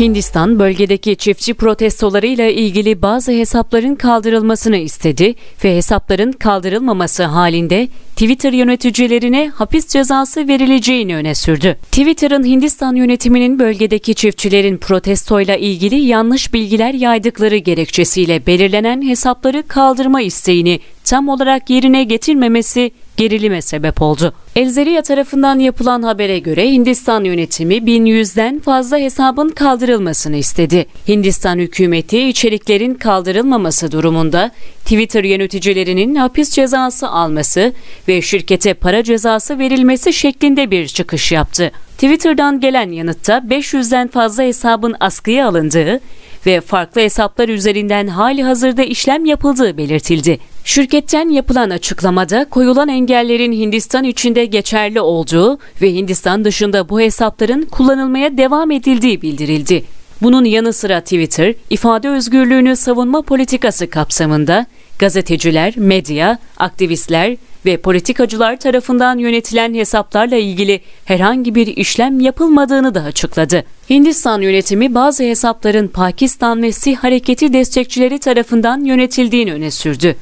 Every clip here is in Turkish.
Hindistan bölgedeki çiftçi protestolarıyla ilgili bazı hesapların kaldırılmasını istedi ve hesapların kaldırılmaması halinde Twitter yöneticilerine hapis cezası verileceğini öne sürdü. Twitter'ın Hindistan yönetiminin bölgedeki çiftçilerin protestoyla ilgili yanlış bilgiler yaydıkları gerekçesiyle belirlenen hesapları kaldırma isteğini tam olarak yerine getirmemesi gerilime sebep oldu. Elzeriya tarafından yapılan habere göre Hindistan yönetimi 1100'den fazla hesabın kaldırılmasını istedi. Hindistan hükümeti içeriklerin kaldırılmaması durumunda Twitter yöneticilerinin hapis cezası alması ve şirkete para cezası verilmesi şeklinde bir çıkış yaptı. Twitter'dan gelen yanıtta 500'den fazla hesabın askıya alındığı ve farklı hesaplar üzerinden hali hazırda işlem yapıldığı belirtildi. Şirketten yapılan açıklamada koyulan engellerin Hindistan içinde geçerli olduğu ve Hindistan dışında bu hesapların kullanılmaya devam edildiği bildirildi. Bunun yanı sıra Twitter, ifade özgürlüğünü savunma politikası kapsamında gazeteciler, medya, aktivistler ve politikacılar tarafından yönetilen hesaplarla ilgili herhangi bir işlem yapılmadığını da açıkladı. Hindistan yönetimi bazı hesapların Pakistan ve Sih hareketi destekçileri tarafından yönetildiğini öne sürdü.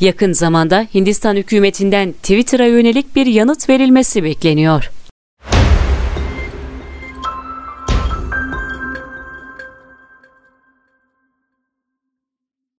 Yakın zamanda Hindistan hükümetinden Twitter'a yönelik bir yanıt verilmesi bekleniyor.